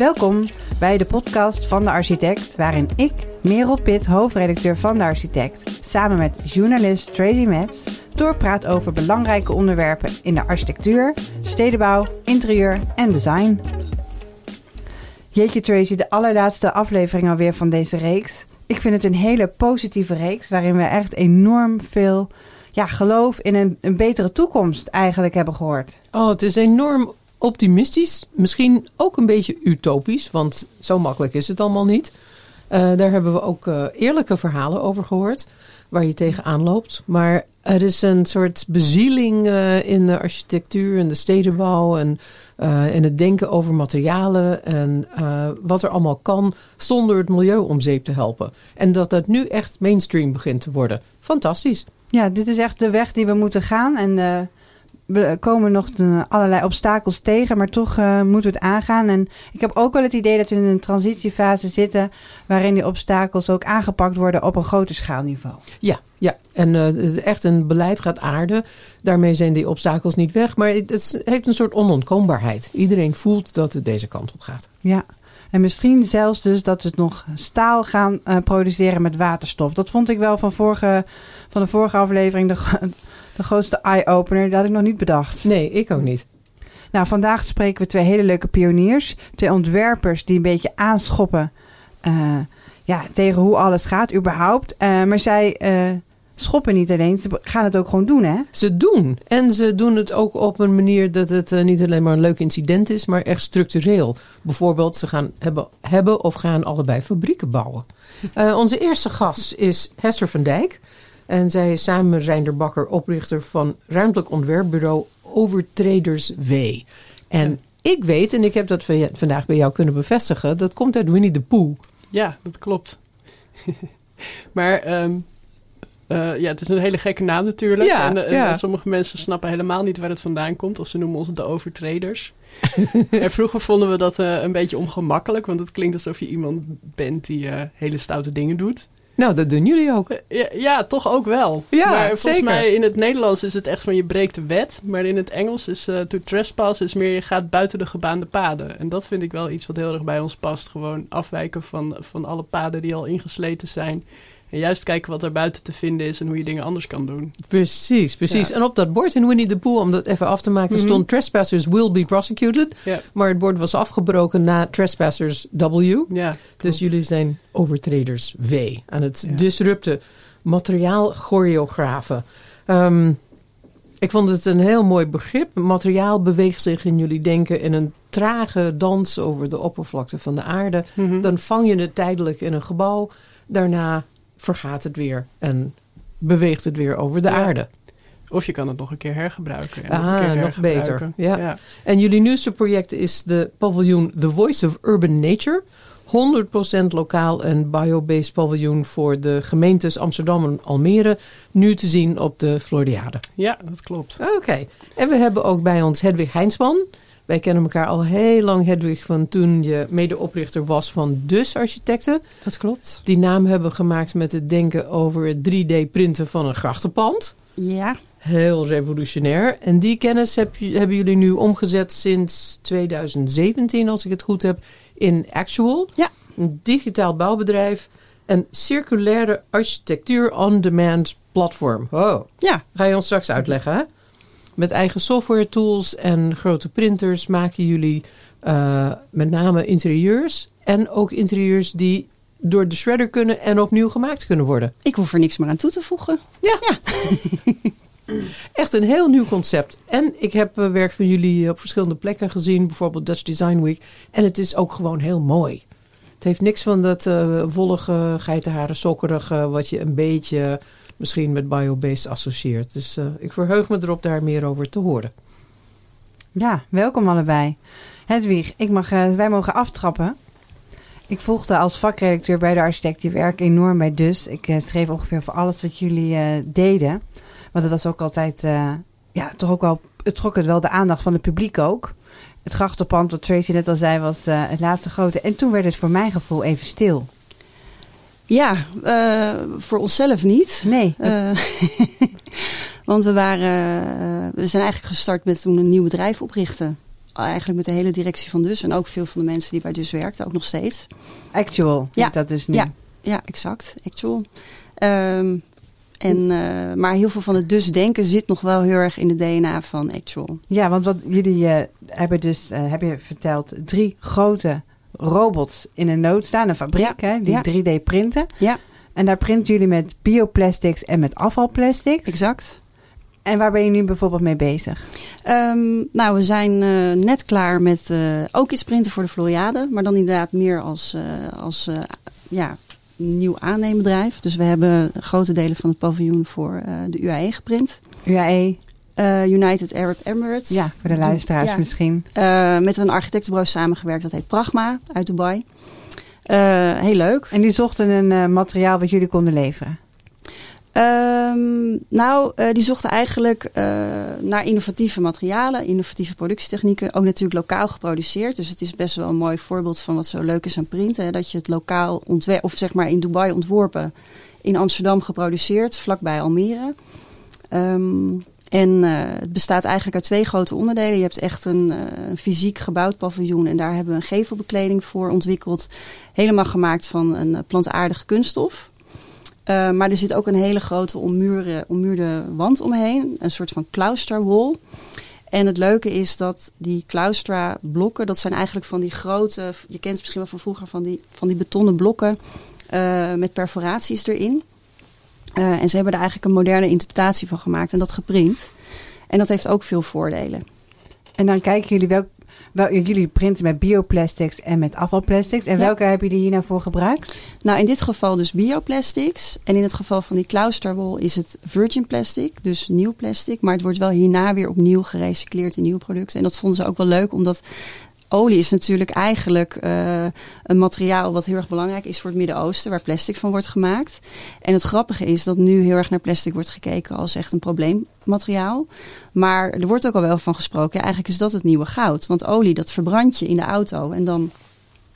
Welkom bij de podcast van de architect, waarin ik, Merel Pitt, hoofdredacteur van de architect, samen met journalist Tracy Metz doorpraat over belangrijke onderwerpen in de architectuur, stedenbouw, interieur en design. Jeetje Tracy, de allerlaatste aflevering alweer van deze reeks. Ik vind het een hele positieve reeks waarin we echt enorm veel ja, geloof in een, een betere toekomst eigenlijk hebben gehoord. Oh, het is enorm optimistisch. Misschien ook een beetje utopisch, want zo makkelijk is het allemaal niet. Uh, daar hebben we ook uh, eerlijke verhalen over gehoord, waar je tegenaan loopt. Maar er is een soort bezieling uh, in de architectuur en de stedenbouw en in het denken over materialen en wat er allemaal kan zonder het milieu om zeep te helpen. En dat dat nu echt mainstream begint te worden. Fantastisch. Ja, dit is echt de weg die we moeten gaan. En we komen nog allerlei obstakels tegen, maar toch uh, moeten we het aangaan. En ik heb ook wel het idee dat we in een transitiefase zitten, waarin die obstakels ook aangepakt worden op een groter schaalniveau. Ja, ja. en uh, echt een beleid gaat aarden. Daarmee zijn die obstakels niet weg, maar het, het heeft een soort onontkoombaarheid. Iedereen voelt dat het deze kant op gaat. Ja. En misschien zelfs dus dat we nog staal gaan uh, produceren met waterstof. Dat vond ik wel van, vorige, van de vorige aflevering de, de grootste eye-opener. Dat had ik nog niet bedacht. Nee, ik ook niet. Nou, vandaag spreken we twee hele leuke pioniers. Twee ontwerpers die een beetje aanschoppen uh, ja, tegen hoe alles gaat überhaupt. Uh, maar zij schoppen niet alleen, ze gaan het ook gewoon doen, hè? Ze doen. En ze doen het ook op een manier dat het niet alleen maar een leuk incident is, maar echt structureel. Bijvoorbeeld, ze gaan hebben, hebben of gaan allebei fabrieken bouwen. Onze eerste gast is Hester van Dijk. En zij is samen met Reinder Bakker oprichter van ruimtelijk ontwerpbureau Overtreders W. En ja. ik weet, en ik heb dat vandaag bij jou kunnen bevestigen, dat komt uit Winnie the Pooh. Ja, dat klopt. maar um, uh, ja, het is een hele gekke naam natuurlijk. Ja, en, ja. en, sommige mensen snappen helemaal niet waar het vandaan komt. Of ze noemen ons de overtreders. en vroeger vonden we dat uh, een beetje ongemakkelijk. Want het klinkt alsof je iemand bent die hele stoute dingen doet. Nou, dat doen jullie ook. Ja, ja toch ook wel. Ja, maar volgens zeker. mij in het Nederlands is het echt van je breekt de wet. Maar in het Engels is to trespass is meer je gaat buiten de gebaande paden. En dat vind ik wel iets wat heel erg bij ons past. Gewoon afwijken van, van alle paden die al ingesleten zijn. En juist kijken wat er buiten te vinden is en hoe je dingen anders kan doen. Precies, precies. Ja. En op dat bord in Winnie the Pooh, om dat even af te maken, mm -hmm. stond Trespassers will be prosecuted. Ja. Maar het bord was afgebroken na Trespassers W. Ja, dus jullie zijn overtreders W. Aan het ja. disrupten. Materiaal choreografen. Um, ik vond het een heel mooi begrip. Materiaal beweegt zich in jullie denken in een trage dans over de oppervlakte van de aarde. Mm -hmm. Dan vang je het tijdelijk in een gebouw. Daarna vergaat het weer en beweegt het weer over de ja. aarde. Of je kan het nog een keer hergebruiken. En ah, nog, een keer nog beter. Ja. ja. En jullie nieuwste project is de paviljoen The Voice of Urban Nature. 100% lokaal en biobased paviljoen voor de gemeentes Amsterdam en Almere. Nu te zien op de Floriade. Ja, dat klopt. Oké. Okay. En we hebben ook bij ons Hedwig Heinsman. Wij kennen elkaar al heel lang, Hedwig, van toen je medeoprichter was van Dus Architecten. Dat klopt. Die naam hebben gemaakt met het denken over het 3D-printen van een grachtenpand. Ja. Heel revolutionair. En die kennis heb, hebben jullie nu omgezet sinds 2017, als ik het goed heb, in Actual. Ja. Een digitaal bouwbedrijf. Een circulaire architectuur on-demand platform. Oh. Ja. Ga je ons straks uitleggen, hè? Met eigen software tools en grote printers maken jullie uh, met name interieurs. En ook interieurs die door de shredder kunnen en opnieuw gemaakt kunnen worden. Ik hoef er niks meer aan toe te voegen. Ja. ja. Echt een heel nieuw concept. En ik heb uh, werk van jullie op verschillende plekken gezien. Bijvoorbeeld Dutch Design Week. En het is ook gewoon heel mooi. Het heeft niks van dat uh, wollige, geitenharen, sokkerige... wat je een beetje misschien met biobased associeert. Dus uh, ik verheug me erop daar meer over te horen. Ja, welkom allebei. Hedwig, ik mag, uh, wij mogen aftrappen. Ik volgde als vakredacteur bij de architect werk enorm bij Dus. Ik uh, schreef ongeveer voor alles wat jullie deden. Want dat was ook altijd, ja, toch ook wel, het trok het wel de aandacht van het publiek ook. Het grachtenpand, wat Tracy net al zei, was het laatste grote. En toen werd het voor mijn gevoel even stil. Ja, uh, voor onszelf niet. Nee. Uh, want we waren, uh, we zijn eigenlijk gestart met toen een nieuw bedrijf oprichten. eigenlijk met de hele directie van Dus. En ook veel van de mensen die bij Dus werkten, ook nog steeds. Actual, Ja. dat dus nu. Ja. Ja, exact. Actual. Ehm, en, eh, maar heel veel van het dus denken zit nog wel heel erg in de DNA van Actual. Ja, want wat jullie eh, hebben dus, eh, heb je verteld, drie grote robots in een nood staan. Een fabriek, hè, die ja. 3D printen. Ja. En daar printen jullie met bioplastics en met afvalplastics. Exact. En waar ben je nu bijvoorbeeld mee bezig? Ehm, nou, we zijn eh, net klaar met eh, ook iets printen voor de Floriade. Maar dan inderdaad meer als, eh, als ja, nieuw aanneembedrijf. Dus we hebben grote delen van het paviljoen voor de UAE geprint. UAE, Eh, United Arab Emirates. ja, voor de luisteraars Ja. misschien. Eh, met een architectenbureau samengewerkt. Dat heet Pragma uit Dubai. Eh, heel leuk. En die zochten een materiaal wat jullie konden leveren. Ehm, nou, die zochten eigenlijk naar innovatieve materialen, innovatieve productietechnieken. Ook natuurlijk lokaal geproduceerd. Dus het is best wel een mooi voorbeeld van wat zo leuk is aan printen. Hè? Dat je het lokaal ontwerpt, of zeg maar in Dubai ontworpen, in Amsterdam geproduceerd, vlakbij Almere. Ehm, en eh, het bestaat eigenlijk uit twee grote onderdelen. Je hebt echt een, eh, een fysiek gebouwd paviljoen. En daar hebben we een gevelbekleding voor ontwikkeld. Helemaal gemaakt van een eh, plantaardige kunststof. Maar er zit ook een hele grote ommuurde, ommuurde wand omheen. Een soort van claustra wall. En het leuke is dat die claustra blokken, dat zijn eigenlijk van die grote, je kent ze misschien wel van vroeger, van die, van die betonnen blokken met perforaties erin. Uh, en ze hebben er eigenlijk een moderne interpretatie van gemaakt en dat geprint. En dat heeft ook veel voordelen. En dan kijken jullie welk, wel, jullie printen met bioplastics en met afvalplastics. En Ja. welke hebben jullie hier nou voor gebruikt? Nou, in dit geval dus bioplastics. En in het geval van die clausterwol is het virgin plastic, dus nieuw plastic. Maar het wordt wel hierna weer opnieuw gerecycleerd in nieuwe producten. En dat vonden ze ook wel leuk, omdat olie is natuurlijk eigenlijk uh, een materiaal wat heel erg belangrijk is voor het Midden-Oosten, waar plastic van wordt gemaakt. En het grappige is dat nu heel erg naar plastic wordt gekeken als echt een probleemmateriaal. Maar er wordt ook al wel van gesproken, ja, eigenlijk is dat het nieuwe goud. Want olie, dat verbrand je in de auto en dan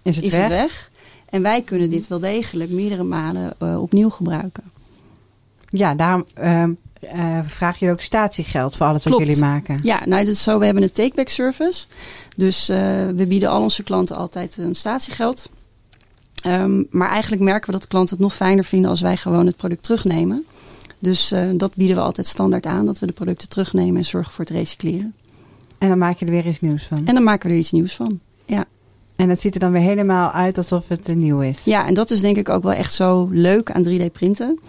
Is het is weg? het weg. En wij kunnen dit wel degelijk meerdere malen uh, opnieuw gebruiken. Ja, daarom uh, uh, vraag je ook statiegeld voor alles Klopt. wat jullie maken. Ja, nou, dat is zo. We hebben een take-back service. Dus uh, we bieden al onze klanten altijd een statiegeld. Um, maar eigenlijk merken we dat de klanten het nog fijner vinden als wij gewoon het product terugnemen. Dus uh, dat bieden we altijd standaard aan, dat we de producten terugnemen en zorgen voor het recycleren. En dan maak je er weer iets nieuws van. En dan maken we er iets nieuws van. Ja. En het ziet er dan weer helemaal uit alsof het nieuw is. Ja, en dat is denk ik ook wel echt zo leuk aan 3D printen.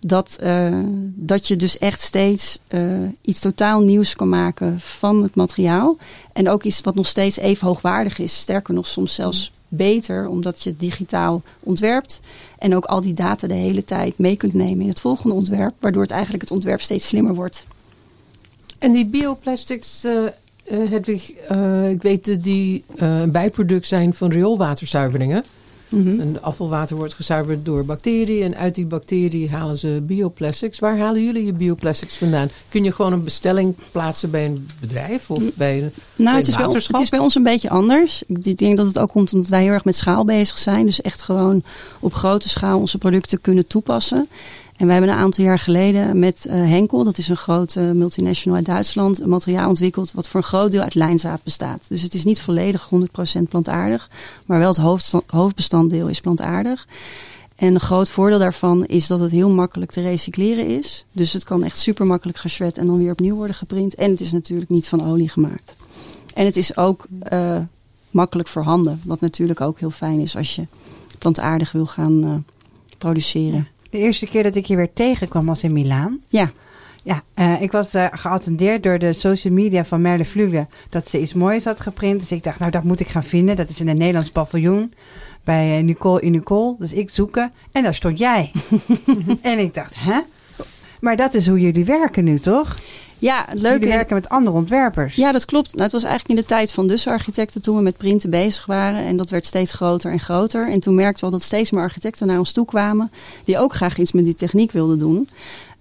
Dat, uh, dat je dus echt steeds uh, iets totaal nieuws kan maken van het materiaal. En ook iets wat nog steeds even hoogwaardig is. Sterker nog, soms zelfs beter, omdat je het digitaal ontwerpt. En ook al die data de hele tijd mee kunt nemen in het volgende ontwerp. Waardoor het eigenlijk het ontwerp steeds slimmer wordt. En die bioplastics, uh, Hedwig, ik weet dat die een bijproduct zijn van rioolwaterzuiveringen. Mhm. En afvalwater wordt gezuiverd door bacteriën. En uit die bacteriën halen ze bioplastics. Waar halen jullie je bioplastics vandaan? Kun je gewoon een bestelling plaatsen bij een bedrijf of bij een Nou, bij het is, bij ons, het is bij ons een beetje anders. Ik denk dat het ook komt omdat wij heel erg met schaal bezig zijn. Dus echt gewoon op grote schaal onze producten kunnen toepassen. En wij hebben een aantal jaar geleden met uh, Henkel, dat is een grote multinational uit Duitsland, een materiaal ontwikkeld wat voor een groot deel uit lijnzaad bestaat. Dus het is niet volledig 100% plantaardig, maar wel het hoofd, hoofdbestanddeel is plantaardig. En een groot voordeel daarvan is dat het heel makkelijk te recycleren is. Dus het kan echt super makkelijk geschred en dan weer opnieuw worden geprint. En het is natuurlijk niet van olie gemaakt. En het is ook uh, makkelijk voor handen, wat natuurlijk ook heel fijn is als je plantaardig wil gaan produceren. De eerste keer dat ik je weer tegenkwam was in Milaan. Ja. Ja, uh, ik was uh, geattendeerd door de social media van Merle Vlugge dat ze iets moois had geprint. Dus ik dacht, nou dat moet ik gaan vinden. Dat is in een Nederlands paviljoen bij uh, Nicole in Nicole. Dus ik zoeken en daar stond jij. en ik dacht, hè? Maar dat is hoe jullie werken nu, toch? Ja, het leuke jullie werken is, met andere ontwerpers. Ja, dat klopt. Nou, het was eigenlijk in de tijd van dus architecten toen we met printen bezig waren. En dat werd steeds groter en groter. En toen merkten we dat steeds meer architecten naar ons toe kwamen. Die ook graag iets met die techniek wilden doen.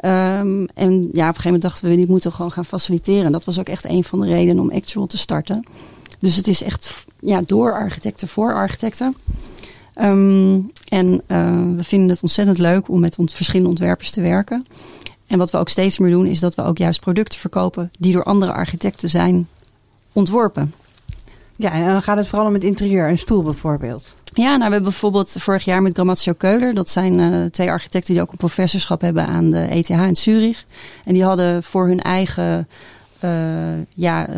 Um, en ja, op een gegeven moment dachten we, die moeten gewoon gaan faciliteren. En dat was ook echt een van de redenen om Actual te starten. Dus het is echt ja, door architecten voor architecten. Um, en uh, we vinden het ontzettend leuk om met ont verschillende ontwerpers te werken. En wat we ook steeds meer doen, is dat we ook juist producten verkopen die door andere architecten zijn ontworpen. Ja, en dan gaat het vooral om het interieur, een stoel bijvoorbeeld. Ja, nou, we hebben bijvoorbeeld vorig jaar met Grammatio Keuler, dat zijn uh, twee architecten die ook een professorschap hebben aan de ETH in Zurich. En die hadden voor hun eigen uh, ja, uh,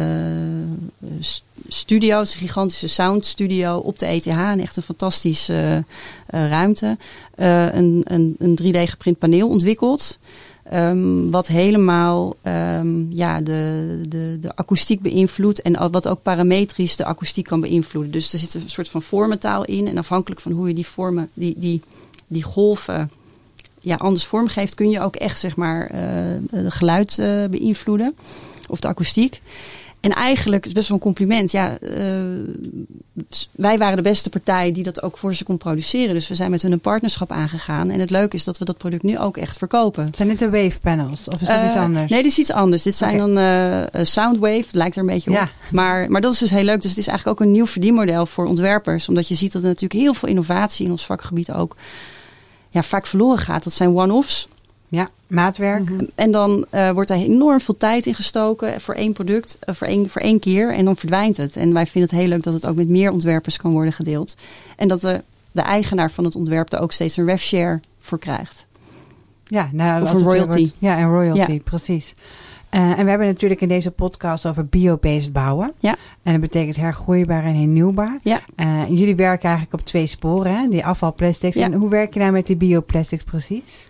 studio's, een gigantische soundstudio op de ETH. En echt een fantastische ruimte. een, een, een 3D geprint paneel ontwikkeld. Um, wat helemaal um, ja, de, de, de akoestiek beïnvloedt. En wat ook parametrisch de akoestiek kan beïnvloeden. Dus er zit een soort van vormentaal in. En afhankelijk van hoe je die vormen, die, die, die golven ja, anders vormgeeft, kun je ook echt zeg maar, uh, geluid uh, beïnvloeden. Of de akoestiek. En eigenlijk is best wel een compliment. Ja, uh, wij waren de beste partij die dat ook voor ze kon produceren. Dus we zijn met hun een partnerschap aangegaan. En het leuke is dat we dat product nu ook echt verkopen. Zijn dit de Wave panels of is dat uh, iets anders? Nee, dit is iets anders. Dit zijn okay. dan uh, Soundwave. Het lijkt er een beetje op. Ja. Maar, maar dat is dus heel leuk. Dus het is eigenlijk ook een nieuw verdienmodel voor ontwerpers. Omdat je ziet dat er natuurlijk heel veel innovatie in ons vakgebied ook ja, vaak verloren gaat. Dat zijn one-offs. Ja, maatwerk. Mm-hmm. En dan uh, wordt er enorm veel tijd in gestoken voor één product, uh, voor, één, voor één keer. En dan verdwijnt het. En wij vinden het heel leuk dat het ook met meer ontwerpers kan worden gedeeld. En dat de, de eigenaar van het ontwerp er ook steeds een share voor krijgt. Ja, nou, of een royalty. Wordt, ja, een royalty, ja. precies. Uh, en we hebben natuurlijk in deze podcast over biobased bouwen. Ja. En dat betekent hergroeibaar en hernieuwbaar. Ja. Uh, jullie werken eigenlijk op twee sporen, hè? die afvalplastics. Ja. En hoe werk je nou met die bioplastics precies?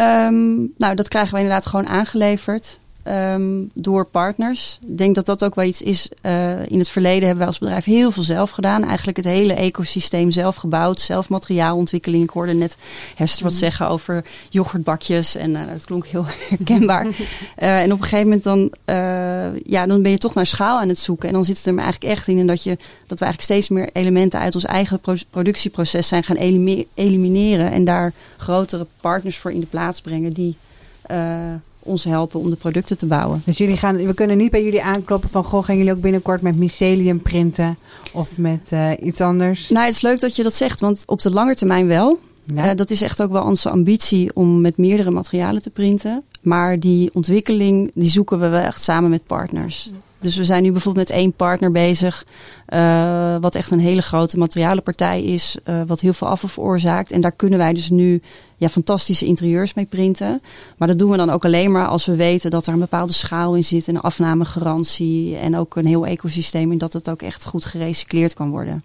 Um, nou, dat krijgen we inderdaad gewoon aangeleverd. Um, door partners. Ik denk dat dat ook wel iets is. Uh, in het verleden hebben wij als bedrijf heel veel zelf gedaan. Eigenlijk het hele ecosysteem zelf gebouwd. Zelf materiaalontwikkeling. Ik hoorde net Hester wat zeggen over yoghurtbakjes. En uh, dat klonk heel herkenbaar. uh, en op een gegeven moment dan, ja, dan ben je toch naar schaal aan het zoeken. En dan zit het er eigenlijk echt in. Dat, je, dat we eigenlijk steeds meer elementen uit ons eigen pro productieproces zijn gaan elimineren. En daar grotere partners voor in de plaats brengen. Die ons helpen om de producten te bouwen. Dus jullie gaan, we kunnen niet bij jullie aankloppen van... goh, gaan jullie ook binnenkort met mycelium printen of met uh, iets anders? Nou, het is leuk dat je dat zegt, want op de lange termijn wel. Ja. Uh, dat is echt ook wel onze ambitie om met meerdere materialen te printen. Maar die ontwikkeling, die zoeken we wel echt samen met partners. Dus we zijn nu bijvoorbeeld met één partner bezig, uh, wat echt een hele grote materialenpartij is, uh, wat heel veel afval veroorzaakt. En daar kunnen wij dus nu ja, fantastische interieurs mee printen. Maar dat doen we dan ook alleen maar als we weten dat er een bepaalde schaal in zit, een afnamegarantie en ook een heel ecosysteem en dat het ook echt goed gerecycleerd kan worden.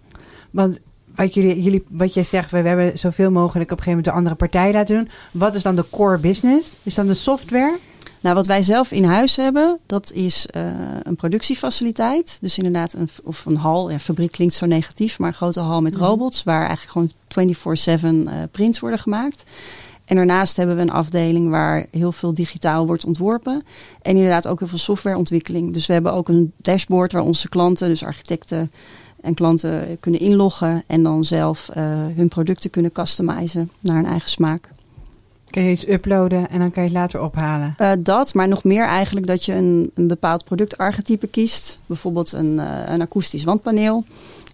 Want wat, jullie, jullie, wat jij zegt, we hebben zoveel mogelijk op een gegeven moment de andere partij laten doen. Wat is dan de core business? Is dan de software? Nou, wat wij zelf in huis hebben, dat is uh, een productiefaciliteit. Dus inderdaad, een, of een hal. Ja, fabriek klinkt zo negatief, maar een grote hal met robots, waar eigenlijk gewoon 24-7 uh, prints worden gemaakt. En daarnaast hebben we een afdeling waar heel veel digitaal wordt ontworpen. En inderdaad ook heel veel softwareontwikkeling. Dus we hebben ook een dashboard waar onze klanten, dus architecten en klanten, kunnen inloggen. En dan zelf uh, hun producten kunnen customizen naar hun eigen smaak. Kun je iets uploaden en dan kan je het later ophalen? Uh, dat, maar nog meer eigenlijk dat je een, een bepaald productarchetype kiest. Bijvoorbeeld een, uh, een akoestisch wandpaneel.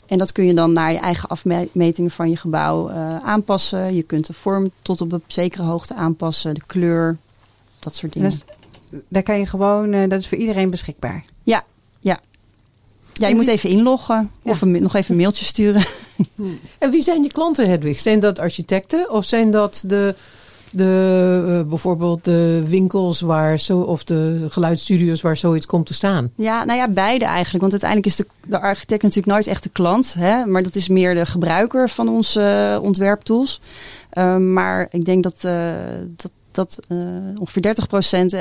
En dat kun je dan naar je eigen afmetingen van je gebouw uh, aanpassen. Je kunt de vorm tot op een zekere hoogte aanpassen, de kleur, dat soort dingen. Dus, daar kan je gewoon, dat is voor iedereen beschikbaar? Ja, ja. Ja, je moet even inloggen ja. of een, nog even een mailtje sturen. En wie zijn je klanten, Hedwig? Zijn dat architecten of zijn dat de de, uh, bijvoorbeeld de winkels waar zo, of de geluidsstudio's waar zoiets komt te staan? Ja, nou ja, beide eigenlijk. Want uiteindelijk is de, de architect natuurlijk nooit echt de klant. Hè? Maar dat is meer de gebruiker van onze uh, ontwerptools. Uh, maar ik denk dat, dat, dat ongeveer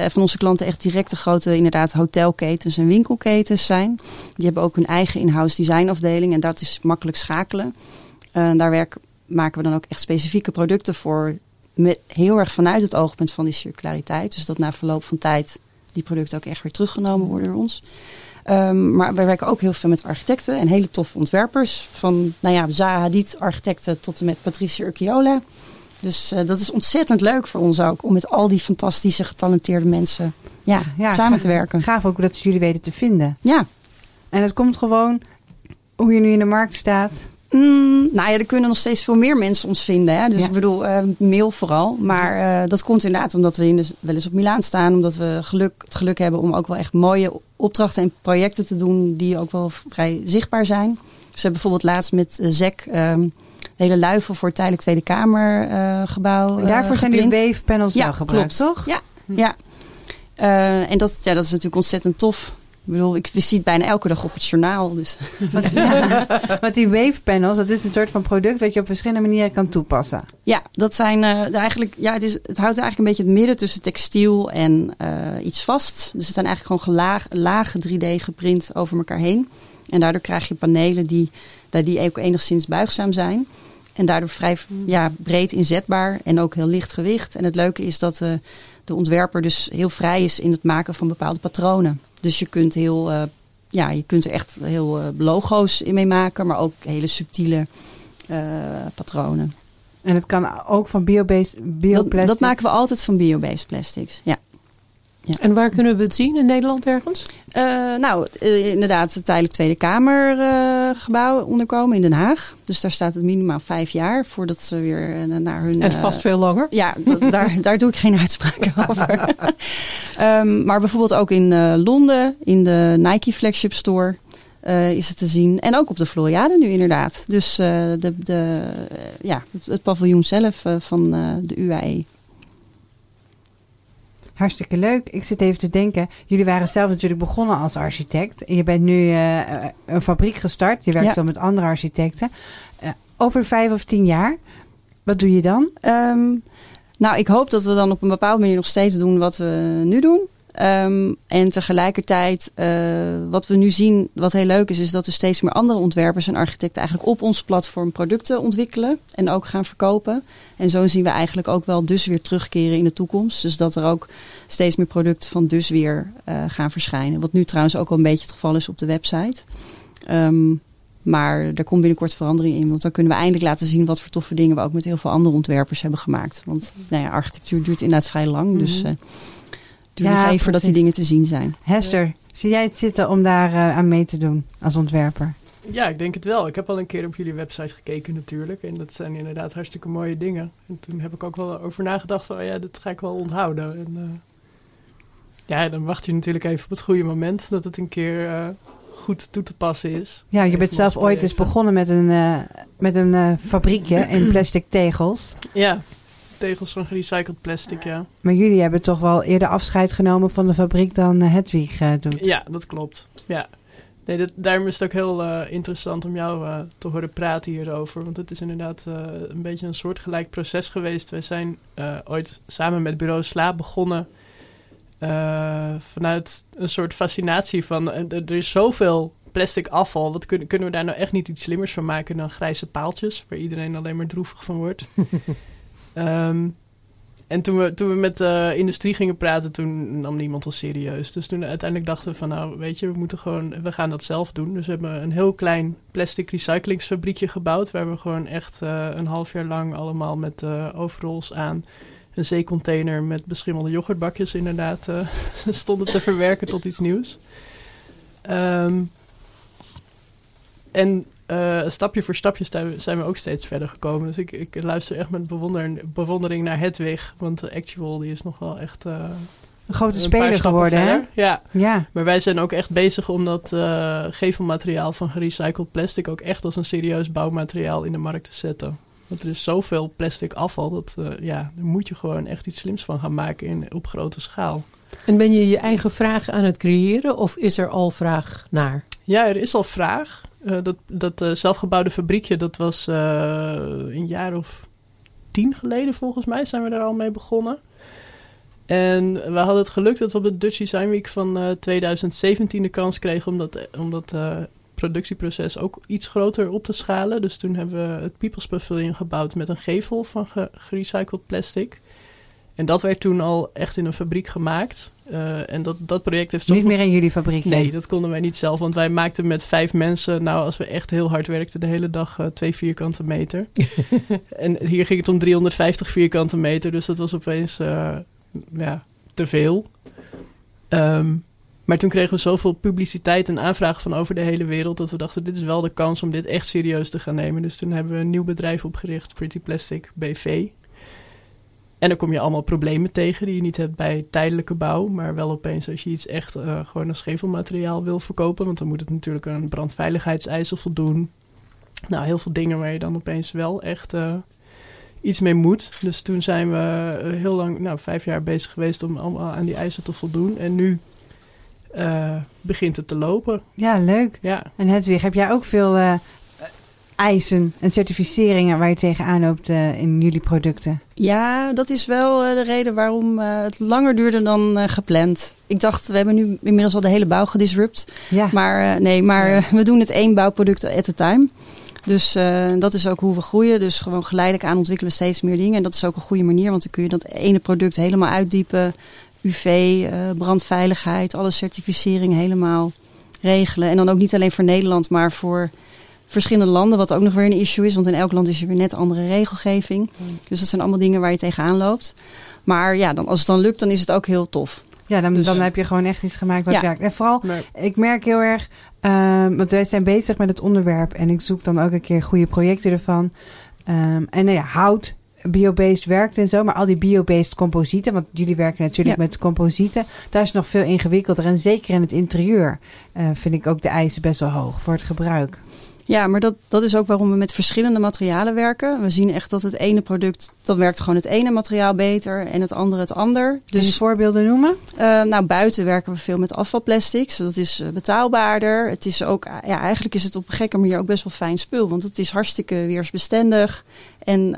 30% van onze klanten echt directe grote inderdaad hotelketens en winkelketens zijn. Die hebben ook hun eigen in-house designafdeling en dat is makkelijk schakelen. daar maken we dan ook echt specifieke producten voor met heel erg vanuit het oogpunt van die circulariteit. Dus dat na verloop van tijd die producten ook echt weer teruggenomen worden door ons. Um, maar wij werken ook heel veel met architecten en hele toffe ontwerpers. Van nou ja, Zaha Hadid architecten tot en met Patricia Urquiola. Dus uh, dat is ontzettend leuk voor ons ook. Om met al die fantastische getalenteerde mensen ja, ja samen gaaf, te werken. Gaaf ook dat ze jullie weten te vinden. Ja. En het komt gewoon hoe je nu in de markt staat Mm, nou ja, er kunnen nog steeds veel meer mensen ons vinden. Hè? Dus Ja. ik bedoel, eh, mail vooral. Maar eh, dat komt inderdaad omdat we in de, wel eens op Milaan staan. Omdat we geluk, het geluk hebben om ook wel echt mooie opdrachten en projecten te doen. Die ook wel vrij zichtbaar zijn. Dus we hebben bijvoorbeeld laatst met eh, ZEC ehm, hele luifel voor het tijdelijk Tweede Kamer gebouw En daarvoor zijn die wave panels wel gebruikt, klopt. toch? Ja, ja. En dat, ja, dat is natuurlijk ontzettend tof. Ik bedoel, ik zie het bijna elke dag op het journaal. Dus. Want, ja, want die wave panels, dat is een soort van product dat je op verschillende manieren kan toepassen. Ja, dat zijn eh, eigenlijk, ja, het, is, het houdt eigenlijk een beetje het midden tussen textiel en eh, iets vast. Dus het zijn eigenlijk gewoon gelaag, lage 3D geprint over elkaar heen. En daardoor krijg je panelen die, die, die ook enigszins buigzaam zijn. En daardoor vrij ja, breed inzetbaar en ook heel licht gewicht. En het leuke is dat eh, de ontwerper dus heel vrij is in het maken van bepaalde patronen. Dus je kunt heel, eh, ja, je kunt er echt heel eh, logo's in mee maken, maar ook hele subtiele eh, patronen. En het kan ook van biobased Dat, bioplastic. dat maken we altijd van biobased plastics. Ja. En waar kunnen we het zien in Nederland ergens? Eh, nou, eh, inderdaad, het tijdelijk Tweede Kamergebouw onderkomen in Den Haag. Dus daar staat het minimaal vijf jaar voordat ze weer eh, naar hun. En eh, vast veel langer. Ja, daar, daar doe ik geen uitspraken over. Ehm, maar bijvoorbeeld ook in eh, Londen, in de Nike Flagship Store. eh, is het te zien. En ook op de Floriade nu inderdaad. Dus eh, de, de, eh, ja, het, het paviljoen zelf eh, van eh, de UAE. Hartstikke leuk. Ik zit even te denken. Jullie waren zelf natuurlijk begonnen als architect. En je bent nu eh, een fabriek gestart. Je werkt Ja. wel met andere architecten. Eh, over vijf of tien jaar, wat doe je dan? Ehm, nou, ik hoop dat we dan op een bepaalde manier nog steeds doen wat we nu doen. Ehm, en tegelijkertijd, eh, wat we nu zien, wat heel leuk is, is dat er steeds meer andere ontwerpers en architecten eigenlijk op ons platform producten ontwikkelen en ook gaan verkopen. En zo zien we eigenlijk ook wel dus weer terugkeren in de toekomst. Dus dat er ook steeds meer producten van dus weer eh, gaan verschijnen. Wat nu trouwens ook wel een beetje het geval is op de website. Ehm, maar er komt binnenkort verandering in. Want dan kunnen we eindelijk laten zien wat voor toffe dingen we ook met heel veel andere ontwerpers hebben gemaakt. Want nou ja, architectuur duurt inderdaad vrij lang. Dus Mhm. eh Ja, nog even voordat die dingen te zien zijn. Hester, zie jij het zitten om daar eh, aan mee te doen als ontwerper? Ja, ik denk het wel. Ik heb al een keer op jullie website gekeken natuurlijk. En dat zijn inderdaad hartstikke mooie dingen. En toen heb ik ook wel over nagedacht van, oh ja, dat ga ik wel onthouden. En eh, ja, dan wacht je natuurlijk even op het goede moment dat het een keer eh, goed toe te passen is. Ja, je Even bent zelf ooit eens begonnen met een, eh, met een eh, fabriekje in plastic tegels. Ja, tegels van gerecycled plastic, ja. Maar jullie hebben toch wel eerder afscheid genomen van de fabriek dan eh, Hedwig eh, doet. Ja, dat klopt. Ja. Nee, dat, daarom is het ook heel eh, interessant om jou eh, te horen praten hierover. Want het is inderdaad eh, een beetje een soortgelijk proces geweest. Wij zijn eh, ooit samen met Bureau Slaap begonnen. eh, vanuit een soort fascinatie van... er is zoveel plastic afval. Wat kunnen, kunnen we daar nou echt niet iets slimmers van maken dan grijze paaltjes? Waar iedereen alleen maar droevig van wordt. Ehm, en toen we, toen we met de industrie gingen praten, toen nam niemand ons serieus. Dus toen uiteindelijk dachten we van nou, weet je, we moeten gewoon, we gaan dat zelf doen. Dus we hebben een heel klein plastic recyclingsfabriekje gebouwd, waar we gewoon echt eh, een half jaar lang allemaal met overalls aan een zeecontainer met beschimmelde yoghurtbakjes inderdaad eh, stonden te verwerken tot iets nieuws. Ehm, en eh, stapje voor stapje zijn we, ook steeds verder gekomen. Dus ik, ik luister echt met bewonder, bewondering naar Hedwig. Want Actual die is nog wel echt eh, Een grote een speler geworden, hè? Ja, Ja. maar wij zijn ook echt bezig om dat eh, gevelmateriaal van gerecycled plastic... ook echt als een serieus bouwmateriaal in de markt te zetten. Want er is zoveel plastic afval, dat eh, ja, daar moet je gewoon echt iets slims van gaan maken in, op grote schaal. En ben je je eigen vraag aan het creëren of is er al vraag naar? Ja, er is al vraag. Eh, dat dat eh, zelfgebouwde fabriekje, dat was eh, een jaar of tien geleden volgens mij zijn we daar al mee begonnen. En we hadden het geluk dat we op de Dutch Design Week van eh, 2017 de kans kregen om dat, om dat productieproces ook iets groter op te schalen. Dus toen hebben we het People's Pavilion gebouwd met een gevel van ge- gerecycled plastic. En dat werd toen al echt in een fabriek gemaakt. Eh, en dat, dat project heeft Niet meer in jullie fabriek. Nee, dat konden wij niet zelf. Want wij maakten met vijf mensen, nou als we echt heel hard werkten, de hele dag eh, twee vierkante meter. en hier ging het om 350 vierkante meter. Dus dat was opeens eh, ja, te veel. Ehm, Maar toen kregen we zoveel publiciteit en aanvragen van over de hele wereld dat we dachten: dit is wel de kans om dit echt serieus te gaan nemen. Dus toen hebben we een nieuw bedrijf opgericht, Pretty Plastic BV. En dan kom je allemaal problemen tegen die je niet hebt bij tijdelijke bouw. Maar wel opeens als je iets echt uh, gewoon als gevelmateriaal wil verkopen. Want dan moet het natuurlijk aan brandveiligheidseisen voldoen. Nou, heel veel dingen waar je dan opeens wel echt uh, iets mee moet. Dus toen zijn we uh, heel lang, nou vijf jaar bezig geweest om allemaal aan die eisen te voldoen. En nu begint het te lopen. Ja, leuk. Ja. En Hedwig, heb jij ook veel eisen en certificeringen waar je tegenaan loopt uh, in jullie producten? Ja, dat is wel uh, de reden waarom uh, het langer duurde dan gepland. Ik dacht, we hebben nu inmiddels al de hele bouw gedisrupt. Ja. Maar nee, maar we doen het één bouwproduct at a time. Dus dat is ook hoe we groeien. Dus gewoon geleidelijk aan ontwikkelen we steeds meer dingen. En dat is ook een goede manier, want dan kun je dat ene product helemaal uitdiepen. UV, brandveiligheid, alle certificering helemaal regelen. En dan ook niet alleen voor Nederland, maar voor verschillende landen, wat ook nog weer een issue is. Want in elk land is er weer net andere regelgeving. Dus dat zijn allemaal dingen waar je tegenaan loopt. Maar ja, dan, als het dan lukt, dan is het ook heel tof. Ja, dan, Dus- dan heb je gewoon echt iets gemaakt wat Ja. werkt. En vooral, Nee. ik merk heel erg, ehm, want wij zijn bezig met het onderwerp en ik zoek dan ook een keer goede projecten ervan. Ehm, en nou ja, hout, biobased werkt en zo, maar al die biobased composieten, want jullie werken natuurlijk Ja. met composieten, daar is nog veel ingewikkelder. En zeker in het interieur eh, vind ik ook de eisen best wel hoog voor het gebruik. Ja, maar dat, dat is ook waarom we met verschillende materialen werken. We zien echt dat het ene product, dan werkt gewoon het ene materiaal beter en het andere het ander. Dus voorbeelden noemen? eh, nou, buiten werken we veel met afvalplastics. Dat is eh, betaalbaarder. Het is ook, eh, ja, eigenlijk is het op een gekke manier ook best wel fijn spul. Want het is hartstikke weersbestendig en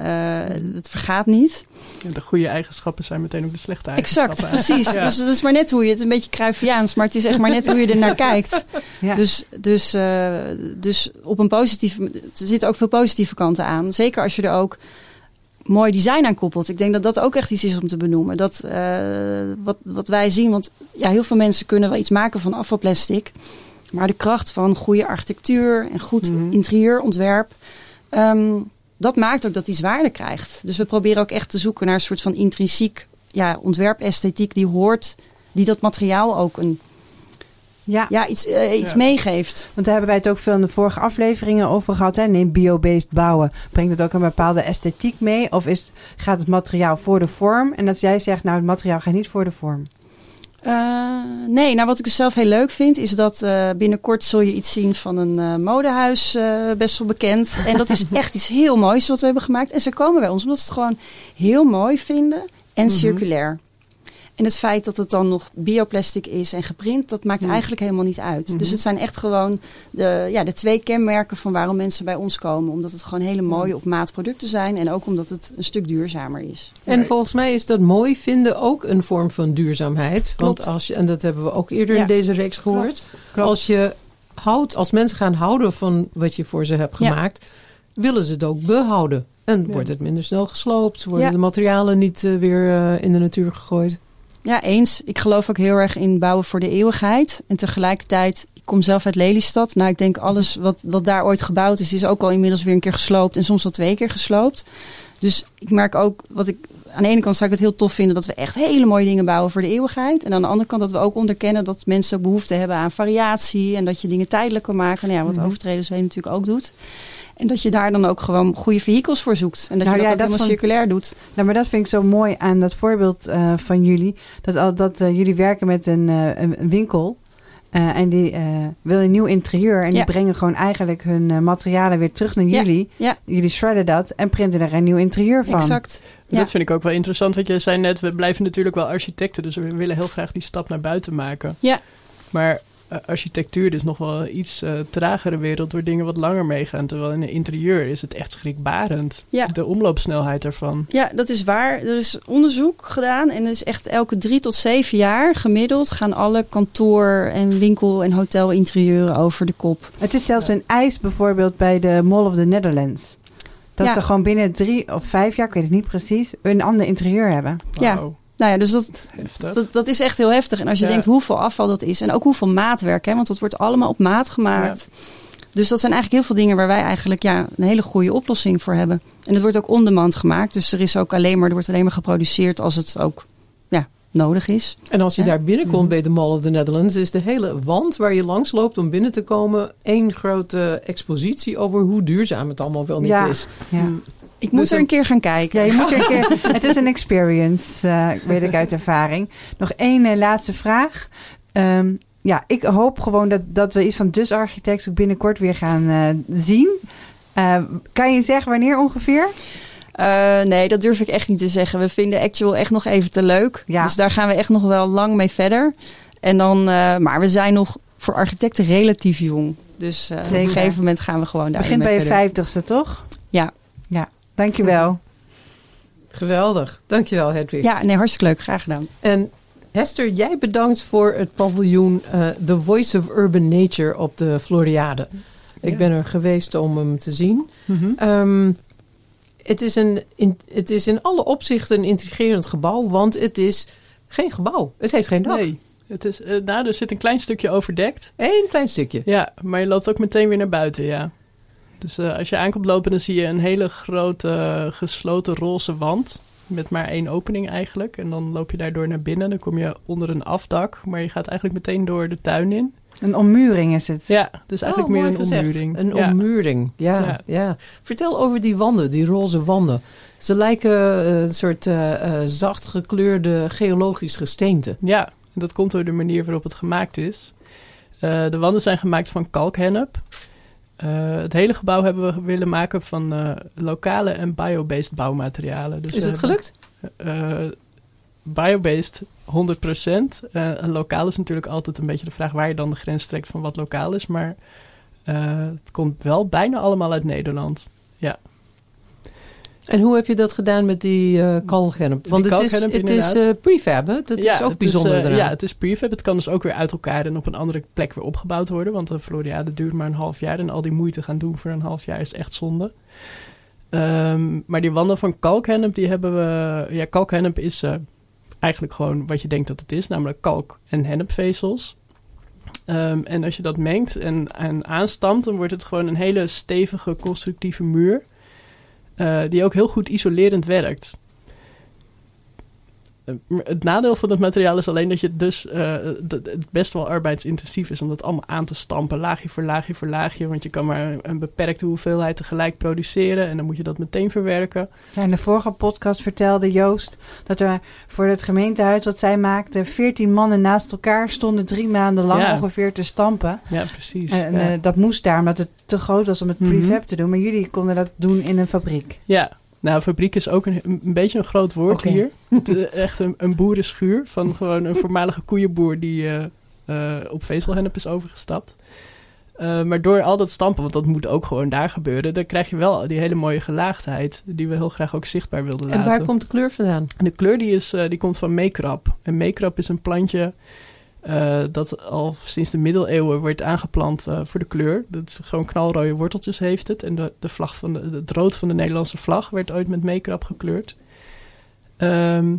het vergaat niet. De goede eigenschappen zijn meteen ook de slechte Exact, eigenschappen. precies. Ja. Dus dat is maar net hoe je het, een beetje kruifiaans, maar het is echt maar net hoe je er naar kijkt. Ja. Dus, dus, eh, dus op een positieve, er zitten ook veel positieve kanten aan. Zeker als je er ook mooi design aan koppelt. Ik denk dat dat ook echt iets is om te benoemen. Dat eh, wat, wat wij zien, want ja, heel veel mensen kunnen wel iets maken van afvalplastic. Maar de kracht van goede architectuur en goed Mhm. interieurontwerp. ehm, dat maakt ook dat iets waarde krijgt. Dus we proberen ook echt te zoeken naar een soort van intrinsiek ja, ontwerpesthetiek die hoort, die dat materiaal ook een, ja. ja, iets, eh, iets Ja. meegeeft. Want daar hebben wij het ook veel in de vorige afleveringen over gehad. Hè? Neem biobased bouwen. Brengt het ook een bepaalde esthetiek mee? Of is, gaat het materiaal voor de vorm? En dat jij zegt, nou het materiaal gaat niet voor de vorm. Eh, nee, nou wat ik dus zelf heel leuk vind, is dat eh, binnenkort zul je iets zien van een eh, modehuis, eh, best wel bekend. En dat is echt iets heel moois wat we hebben gemaakt. En ze komen bij ons omdat ze het gewoon heel mooi vinden en Mhm. circulair. En het feit dat het dan nog bioplastic is en geprint, dat maakt Mhm. eigenlijk helemaal niet uit. Mhm. Dus het zijn echt gewoon de, ja, de twee kenmerken van waarom mensen bij ons komen. Omdat het gewoon hele mooie op maat producten zijn en ook omdat het een stuk duurzamer is. En volgens mij is dat mooi vinden ook een vorm van duurzaamheid. Want als je, en dat hebben we ook eerder Ja. in deze reeks gehoord. Klopt. Als je houdt, als mensen gaan houden van wat je voor ze hebt Ja. gemaakt, willen ze het ook behouden. En Ja. wordt het minder snel gesloopt, worden Ja. de materialen niet eh, weer eh, in de natuur gegooid. Ja, eens. Ik geloof ook heel erg in bouwen voor de eeuwigheid. En tegelijkertijd, ik kom zelf uit Lelystad. Nou, ik denk alles wat, wat daar ooit gebouwd is, is ook al inmiddels weer een keer gesloopt. En soms wel twee keer gesloopt. Dus ik merk ook, wat ik, aan de ene kant zou ik het heel tof vinden dat we echt hele mooie dingen bouwen voor de eeuwigheid. En aan de andere kant dat we ook onderkennen dat mensen ook behoefte hebben aan variatie. En dat je dingen tijdelijk kan maken. Nou ja, wat Mhm. Overtreders natuurlijk ook doet. En dat je daar dan ook gewoon goede vehicles voor zoekt. En dat Nou je dat ja, ook dat helemaal vond- circulair doet. Nou, maar dat vind ik zo mooi aan dat voorbeeld eh, van jullie. Dat, al, dat eh, jullie werken met een, eh, een, winkel. eh, en die eh wil een nieuw interieur. En die brengen gewoon eigenlijk hun eh, materialen weer terug naar jullie. ja. Jullie shredden dat en printen er een nieuw interieur van. Exact. Ja. Dat vind ik ook wel interessant, want jij zei net, we blijven natuurlijk wel architecten, dus we willen heel graag die stap naar buiten maken. Ja. Maar architectuur is nog wel een iets eh, tragere wereld, waar dingen wat langer meegaan. Terwijl in een interieur is het echt schrikbarend, Ja. de omloopsnelheid ervan. Ja, dat is waar. Er is onderzoek gedaan en is echt elke drie tot zeven jaar gemiddeld gaan alle kantoor- en winkel- en hotelinterieuren over de kop. Het is zelfs een eis bijvoorbeeld bij de Mall of the Netherlands. Dat Ja. ze gewoon binnen drie of vijf jaar, ik weet het niet precies, een ander interieur hebben. Ja. Nou ja, dus dat, dat, dat is echt heel heftig. En als je Ja. denkt hoeveel afval dat is en ook hoeveel maatwerk, hè, want dat wordt allemaal op maat gemaakt. Dus dat zijn eigenlijk heel veel dingen waar wij eigenlijk ja, een hele goede oplossing voor hebben. En het wordt ook on-demand gemaakt. Dus er is ook alleen maar, er wordt alleen maar geproduceerd als het ook ja, nodig is. En als je daar binnenkomt Mhm. bij de Mall of the Netherlands, is de hele wand waar je langs loopt om binnen te komen één grote expositie over hoe duurzaam het allemaal wel niet Ja. is. Ja. Ik moet Dus er een- keer gaan kijken. Ja, je moet er een keer. Het is een experience, eh, weet ik uit ervaring. Nog één eh, laatste vraag. Ehm, ja, ik hoop gewoon dat, dat we iets van Dus Architects ook binnenkort weer gaan eh, zien. Kan je zeggen wanneer ongeveer? Nee, dat durf ik echt niet te zeggen. We vinden Actual echt nog even te leuk. Ja. Dus daar gaan we echt nog wel lang mee verder. En dan, maar we zijn nog voor architecten relatief jong. Dus op een gegeven moment gaan we gewoon daar Begint mee bij je vijftigste, toch? Ja. Ja, dankjewel. Geweldig. Dankjewel, Hedwig. Ja, nee, hartstikke leuk. Graag gedaan. En Hester, jij bedankt voor het paviljoen eh, The Voice of Urban Nature op de Floriade. Ik ben er geweest om hem te zien. Mhm. Ehm, het, is een, in, het is in alle opzichten een intrigerend gebouw, want het is geen gebouw. Het heeft geen dak. Nee, het is, eh, nou, er zit een klein stukje overdekt. Eén klein stukje. Ja, maar je loopt ook meteen weer naar buiten, ja. Dus eh, als je aankomt lopen, dan zie je een hele grote eh, gesloten roze wand. Met maar één opening eigenlijk. En dan loop je daardoor naar binnen. Dan kom je onder een afdak. Maar je gaat eigenlijk meteen door de tuin in. Een ommuring is het. Ja, dus eigenlijk Oh, meer mooi een gezegd. ommuring. Een ja. ommuring, ja, ja. Ja. Vertel over die wanden, die roze wanden. Ze lijken eh, een soort eh, zacht gekleurde geologisch gesteente. Ja, en dat komt door de manier waarop het gemaakt is. Eh, de wanden zijn gemaakt van kalkhennep. Eh, het hele gebouw hebben we willen maken van eh, lokale en biobased bouwmaterialen. Dus is het gelukt? eh, biobased 100%. Eh en lokaal is natuurlijk altijd een beetje de vraag waar je dan de grens trekt van wat lokaal is. Maar het komt wel bijna allemaal uit Nederland. En hoe heb je dat gedaan met die eh kalkhennep? Want Die het is, het is eh, prefab, hè? Dat is ook bijzonder eh, eraan. ja, het is prefab. Het kan dus ook weer uit elkaar en op een andere plek weer opgebouwd worden. Want de Floriade duurt maar een half jaar. En al die moeite gaan doen voor een half jaar is echt zonde. Ehm, maar die wanden van kalkhennep, die hebben we... Ja, kalkhennep is eh, eigenlijk gewoon wat je denkt dat het is. Namelijk kalk en hennepvezels. Ehm, en als je dat mengt en, en aanstampt, dan wordt het gewoon een hele stevige constructieve muur. Eh, die ook heel goed isolerend werkt. Eh, Het nadeel van het materiaal is alleen dat je dus eh, dat het best wel arbeidsintensief is om dat allemaal aan te stampen, laagje voor laagje voor laagje. Want je kan maar een, beperkte hoeveelheid tegelijk produceren en dan moet je dat meteen verwerken. Ja, in de vorige podcast vertelde Joost dat er voor het gemeentehuis wat zij maakte, 14 mannen naast elkaar stonden drie maanden lang Ja. ongeveer te stampen. Ja, precies. En ja. eh, dat moest daar omdat het te groot was om het Mhm. prefab te doen. Maar jullie konden dat doen in een fabriek. Ja, nou, fabriek is ook een, een beetje een groot woord hier. Eh, echt een, een boerenschuur van gewoon een voormalige koeienboer die eh, eh, op vezelhennep is overgestapt. Maar door al dat stampen, want dat moet ook gewoon daar gebeuren, dan krijg je wel die hele mooie gelaagdheid die we heel graag ook zichtbaar wilden En laten. waar komt de kleur vandaan? De kleur die, is, die komt van meekrap. En meekrap is een plantje eh, dat al sinds de middeleeuwen wordt aangeplant eh, voor de kleur. Dat is gewoon knalrode worteltjes heeft het. En de, de vlag van de, het rood van de Nederlandse vlag werd ooit met meekrap gekleurd. Ehm,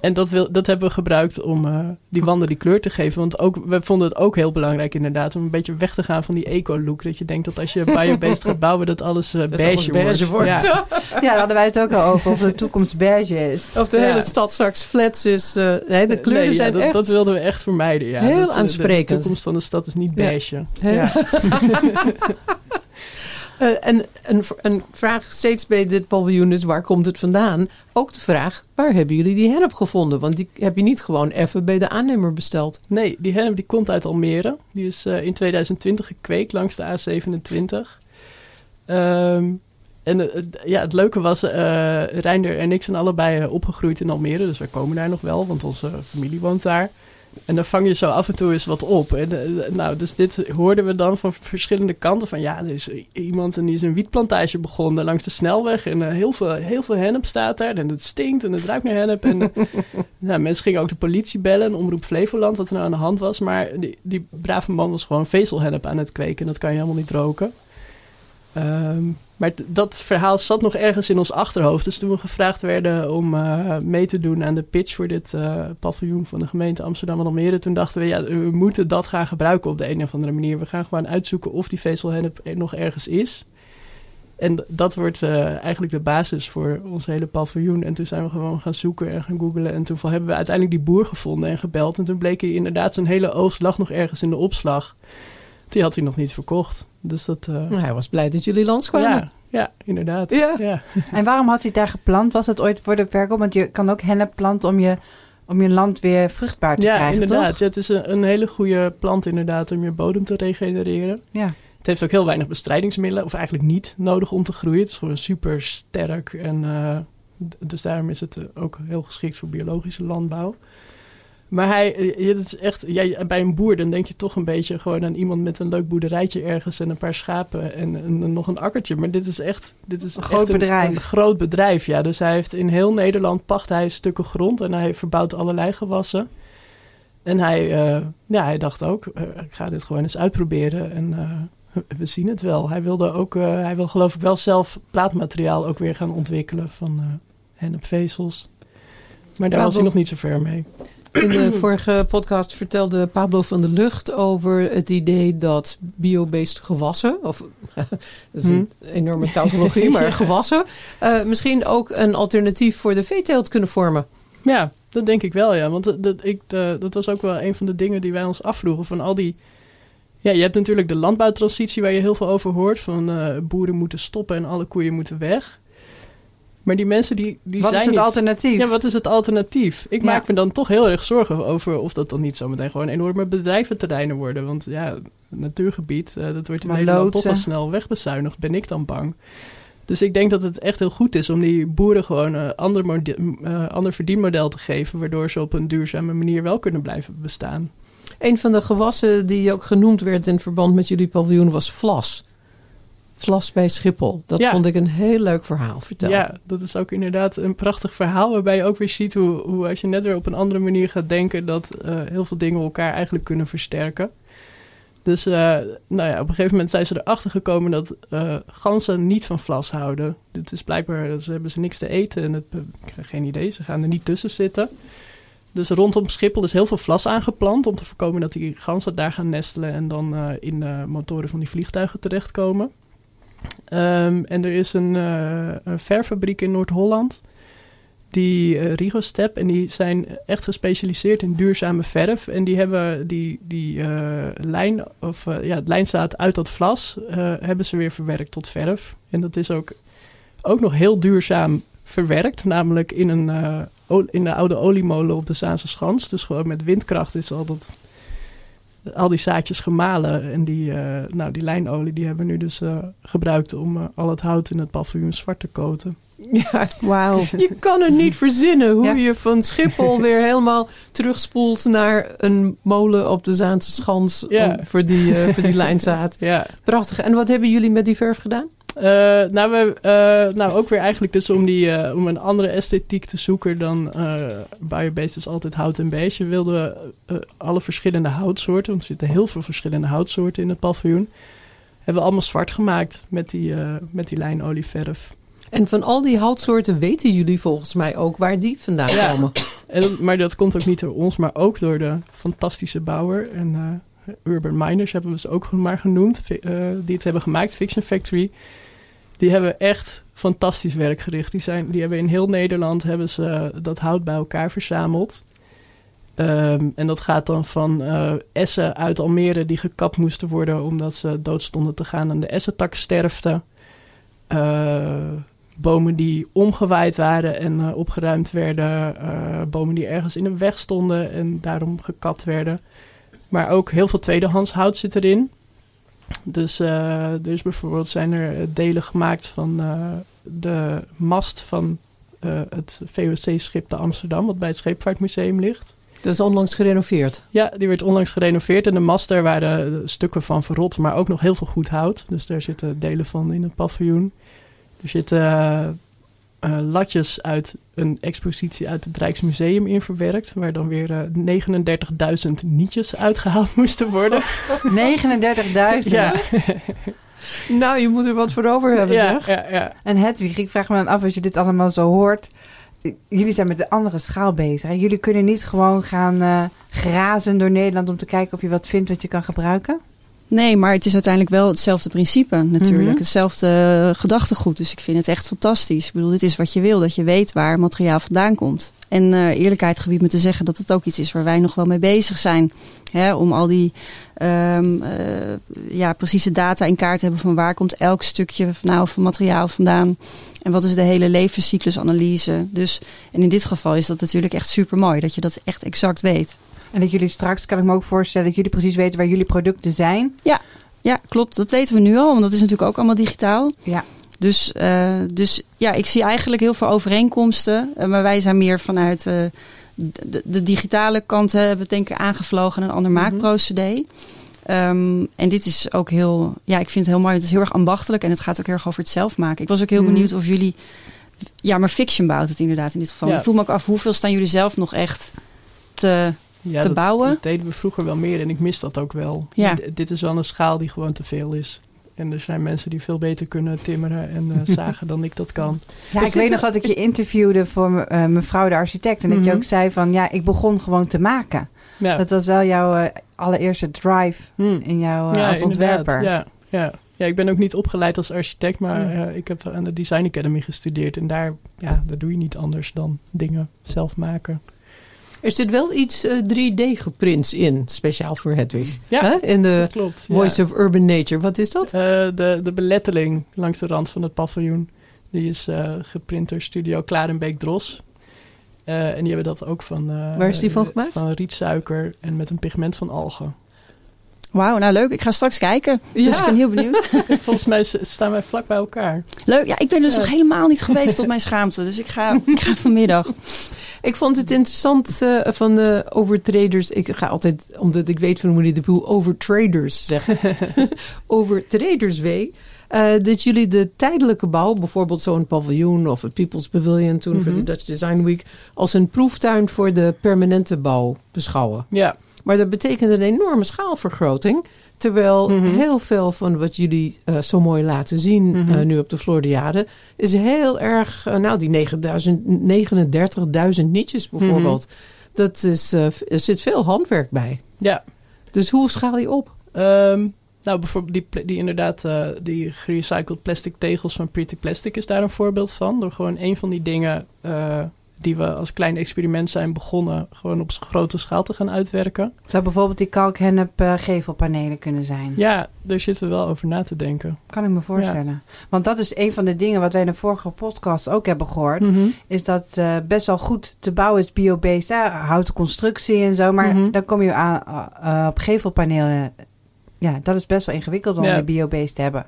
en dat, wil, dat hebben we gebruikt om eh, die wanden die kleur te geven. Want ook, we vonden het ook heel belangrijk inderdaad... om een beetje weg te gaan van die eco-look. Dat je denkt dat als je biobased gaat bouwen... dat alles eh, Dat beige, alles beige wordt. Ja. Ja, daar hadden wij het ook al over, of de toekomst beige is. Of de Ja. hele stad straks flats is. eh, nee, de kleuren Nee, ja, zijn dat, echt... dat wilden we echt vermijden. Ja. Heel Dat, eh, aansprekend. De, de toekomst van de stad is niet beige. Ja. Eh, en een, een vraag steeds bij dit paviljoen is, waar komt het vandaan? Ook de vraag, waar hebben jullie die hennep gevonden? Want die heb je niet gewoon even bij de aannemer besteld. Nee, die hennep die komt uit Almere. Die is eh, in 2020 gekweekt langs de A27. Ehm, en eh, ja, het leuke was, Reinder en ik zijn allebei opgegroeid in Almere. Dus wij komen daar nog wel, want onze familie woont daar. En dan vang je zo af en toe eens wat op. En, nou, dus dit hoorden we dan van verschillende kanten. Van ja, er is iemand en die is een wietplantage begonnen langs de snelweg. En eh, heel, veel, heel veel hennep staat daar. En het stinkt en het ruikt naar hennep. En nou, mensen gingen ook de politie bellen. Omroep Flevoland, wat er nou aan de hand was. Maar die, die brave man was gewoon vezelhennep aan het kweken. En dat kan je helemaal niet roken. Ehm, maar dat verhaal zat nog ergens in ons achterhoofd. Dus toen we gevraagd werden om eh, mee te doen aan de pitch voor dit eh, paviljoen van de gemeente Amsterdam en Almere, toen dachten we, ja, we moeten dat gaan gebruiken op de een of andere manier. We gaan gewoon uitzoeken of die vezelhennep nog ergens is. En dat wordt uh, eigenlijk de basis voor ons hele paviljoen. En toen zijn we gewoon gaan zoeken en gaan googlen. En toen hebben we uiteindelijk die boer gevonden en gebeld. En toen bleek hij inderdaad zijn hele oogst lag nog ergens in de opslag. Die had hij nog niet verkocht. Dus dat... Uh, hij was blij dat jullie langskwamen. Ja, ja, inderdaad. Ja. ja. En waarom had hij daar geplant? Was het ooit voor de verkoop? Want je kan ook hennep planten om je, om je land weer vruchtbaar te ja, krijgen, inderdaad. Ja, het is een, een hele goede plant inderdaad om je bodem te regenereren. Ja. Het heeft ook heel weinig bestrijdingsmiddelen, of eigenlijk niet nodig om te groeien. Het is gewoon super sterk en uh, dus daarom is het ook heel geschikt voor biologische landbouw. Maar hij, eh, het is echt, jij, bij een boer dan denk je toch een beetje gewoon aan iemand met een leuk boerderijtje ergens en een paar schapen en, nog een akkertje. Maar dit is echt, dit is een groot bedrijf. Een, groot bedrijf, ja. Dus hij heeft in heel Nederland pacht hij stukken grond en hij verbouwt allerlei gewassen. En hij, uh, ja, hij dacht ook, uh, ik ga dit gewoon eens uitproberen en uh, we zien het wel. Hij wilde ook, hij wil geloof ik wel zelf plaatmateriaal ook weer gaan ontwikkelen van hennepvezels. Maar daar was hij nog niet zo ver mee. In de vorige podcast vertelde Pablo van der Lucht over het idee dat biobased gewassen, of dat is een hmm. enorme tautologie, maar gewassen, uh, misschien ook een alternatief voor de veeteelt kunnen vormen. Ja, dat denk ik wel, ja. Want dat, dat, ik, dat was ook wel een van de dingen die wij ons afvroegen van al die... Ja, je hebt natuurlijk de landbouwtransitie waar je heel veel over hoort. Van uh, boeren moeten stoppen en alle koeien moeten weg. Maar die mensen die, die wat zijn. Wat is het alternatief? Ja, wat is het alternatief? Ik maak me dan toch heel erg zorgen over of dat dan niet zometeen gewoon enorme bedrijventerreinen worden. Want ja, natuurgebied, uh, dat wordt in maar Nederland toch wel snel wegbezuinigd, ben ik dan bang. Dus ik denk dat het echt heel goed is om die boeren gewoon een ander, uh, ander verdienmodel te geven, waardoor ze op een duurzame manier wel kunnen blijven bestaan. Een van de gewassen die ook genoemd werd in verband met jullie paviljoen was vlas. Vlas bij Schiphol. Dat vond ik een heel leuk verhaal. Vertel. Ja, dat is ook inderdaad een prachtig verhaal. Waarbij je ook weer ziet hoe, hoe als je net weer op een andere manier gaat denken, dat uh, heel veel dingen elkaar eigenlijk kunnen versterken. Dus uh, nou ja, op een gegeven moment zijn ze erachter gekomen dat uh, ganzen niet van vlas houden. Dit is blijkbaar, ze hebben ze niks te eten en het, ik heb geen idee, ze gaan er niet tussen zitten. Dus rondom Schiphol is heel veel vlas aangeplant om te voorkomen dat die ganzen daar gaan nestelen en dan in de motoren van die vliegtuigen terechtkomen. Um, en er is een, uh, een verfabriek in Noord-Holland, die uh, Rigostep, en die zijn echt gespecialiseerd in duurzame verf. En die hebben die, die uh, lijn, of ja, het lijnzaad uit dat vlas, hebben ze weer verwerkt tot verf. En dat is ook, ook nog heel duurzaam verwerkt, namelijk in, een, in de oude oliemolen op de Zaanse Schans. Dus gewoon met windkracht is al dat al die zaadjes gemalen. En die, uh, nou, die lijnolie die hebben we nu dus uh, gebruikt om uh, al het hout in het paviljoen zwart te koten. Ja, wauw. Je kan het niet verzinnen hoe ja. je van Schiphol weer helemaal terugspoelt naar een molen op de Zaanse Schans ja. voor, die, voor die lijnzaad. Ja. Prachtig. En wat hebben jullie met die verf gedaan? Uh, nou, we, uh, nou, ook weer eigenlijk dus om, die, uh, om een andere esthetiek te zoeken dan Biobased is altijd hout en beige. Wilden we alle verschillende houtsoorten, want er zitten heel veel verschillende houtsoorten in het paviljoen, hebben we allemaal zwart gemaakt met die, met die lijnolieverf. En van al die houtsoorten weten jullie volgens mij ook waar die vandaan ja. komen. En dat, maar dat komt ook niet door ons, maar ook door de fantastische bouwer en Urban Miners hebben we ze ook maar genoemd, die het hebben gemaakt, Fiction Factory die hebben echt fantastisch werk gericht. Die, zijn, die hebben in heel Nederland hebben ze dat hout bij elkaar verzameld. Um, en dat gaat dan van uh, essen uit Almere die gekapt moesten worden omdat ze dood stonden te gaan aan de essentaksterfte. Uh, bomen die omgewaaid waren en opgeruimd werden. bomen die ergens in de weg stonden en daarom gekapt werden. Maar ook heel veel tweedehands hout zit erin. Dus, uh, dus bijvoorbeeld zijn er delen gemaakt van uh, de mast van uh, het VOC-schip de Amsterdam, wat bij het Scheepvaartmuseum ligt. Dat is onlangs gerenoveerd? Ja, die werd onlangs gerenoveerd. En de mast, daar waren stukken van verrot, maar ook nog heel veel goed hout. Dus daar zitten delen van in het paviljoen. Er zitten uh, latjes uit een expositie uit het Rijksmuseum in verwerkt. Waar dan weer uh, 39.000 nietjes uitgehaald moesten worden. 39.000? Ja. nou, je moet er wat voor over hebben, ja, zeg. Ja, ja. En Hedwig, ik vraag me dan af als je dit allemaal zo hoort. Jullie zijn met een andere schaal bezig. Hè? Jullie kunnen niet gewoon gaan uh, grazen door Nederland om te kijken of je wat vindt wat je kan gebruiken? Nee, maar het is uiteindelijk wel hetzelfde principe natuurlijk. Mhm. Hetzelfde gedachtegoed. Dus ik vind het echt fantastisch. Ik bedoel, dit is wat je wil. Dat je weet waar materiaal vandaan komt. En eh, eerlijkheid gebied me te zeggen dat het ook iets is waar wij nog wel mee bezig zijn. Hè, om al die ehm, eh, ja, precieze data in kaart te hebben van waar komt elk stukje nou, van materiaal vandaan. En wat is de hele levenscyclusanalyse. Dus, en in dit geval is dat natuurlijk echt super mooi. Dat je dat echt exact weet. En dat jullie straks, kan ik me ook voorstellen, dat jullie precies weten waar jullie producten zijn. Ja, klopt. Dat weten we nu al, want dat is natuurlijk ook allemaal digitaal. Ja. Dus, eh, dus ja, ik zie eigenlijk heel veel overeenkomsten. eh, maar wij zijn meer vanuit eh, de, de digitale kant hebben we denk ik aangevlogen een ander maakprocedé. Ehm, en dit is ook heel, ja, ik vind het heel mooi. Het is heel erg ambachtelijk en het gaat ook heel erg over het zelf maken. Ik was ook heel Mhm. benieuwd of jullie, ja, maar fiction bouwt het inderdaad in dit geval. Ja. Ik voel me ook af, hoeveel staan jullie zelf nog echt te, Ja, te dat, bouwen? dat deden we vroeger wel meer en ik mis dat ook wel. Ja. D- dit is wel een schaal die gewoon te veel is. En er zijn mensen die veel beter kunnen timmeren en eh, zagen dan ik dat kan. Ja, Is ik weet nog dat ik je interviewde voor me- eh, mevrouw de architect. En dat je Mhm. ook zei van, ja, ik begon gewoon te maken. Ja, Dat was wel jouw eh, allereerste drive Hm. in jouw ja als ontwerper. Ja, ja. ja, ik ben ook niet opgeleid als architect, maar ik heb aan de Design Academy gestudeerd. En daar, ja, daar doe je niet anders dan dingen zelf maken. Er zit wel iets eh, 3D geprints in, speciaal voor Hedwig. Ja? In de klopt. ja. Voice of Urban Nature. Wat is dat? Eh, de, de beletteling langs de rand van het paviljoen. Die is eh geprint door studio Klarenbeek Dros. Eh, en die hebben dat ook van... eh, Waar is die van gemaakt? Van rietsuiker en met een pigment van algen. Wauw, nou leuk. Ik ga straks kijken. Dus Ja. ik ben heel benieuwd. Volgens mij staan wij vlak bij elkaar. Leuk. Ja, ik ben dus Ja. nog helemaal niet geweest op mijn schaamte. Dus ik ga, ik ga vanmiddag. Ik vond het interessant eh, van de overtraders. Ik ga altijd, omdat ik weet van hoe de boel overtraders zeggen. overtraders wee. eh, dat jullie de tijdelijke bouw, bijvoorbeeld zo'n paviljoen of het People's Pavilion toen voor de Mhm. Dutch Design Week, als een proeftuin voor de permanente bouw beschouwen. Ja, Maar dat betekent een enorme schaalvergroting. Terwijl Mhm. heel veel van wat jullie eh, zo mooi laten zien Mhm. eh, nu op de Floriade... is heel erg, eh, nou die 9000 39.000 nietjes bijvoorbeeld. Dat is, er zit veel handwerk bij. ja. Dus hoe schaal je op? Ehm, nou, bijvoorbeeld die, die inderdaad, die gerecycled plastic tegels van Pretty Plastic is daar een voorbeeld van. Door gewoon een van die dingen die we als klein experiment zijn begonnen, gewoon op grote schaal te gaan uitwerken. Zou bijvoorbeeld die kalkhennep eh, gevelpanelen kunnen zijn? Ja, daar zitten we wel over na te denken. Kan ik me voorstellen. Want dat is een van de dingen wat wij in de vorige podcast ook hebben gehoord. Mhm. Is dat eh, best wel goed te bouwen is biobased. houten constructie en zo. Maar Mhm. dan kom je aan eh, op gevelpanelen. Ja, dat is best wel ingewikkeld om Ja. die biobased te hebben.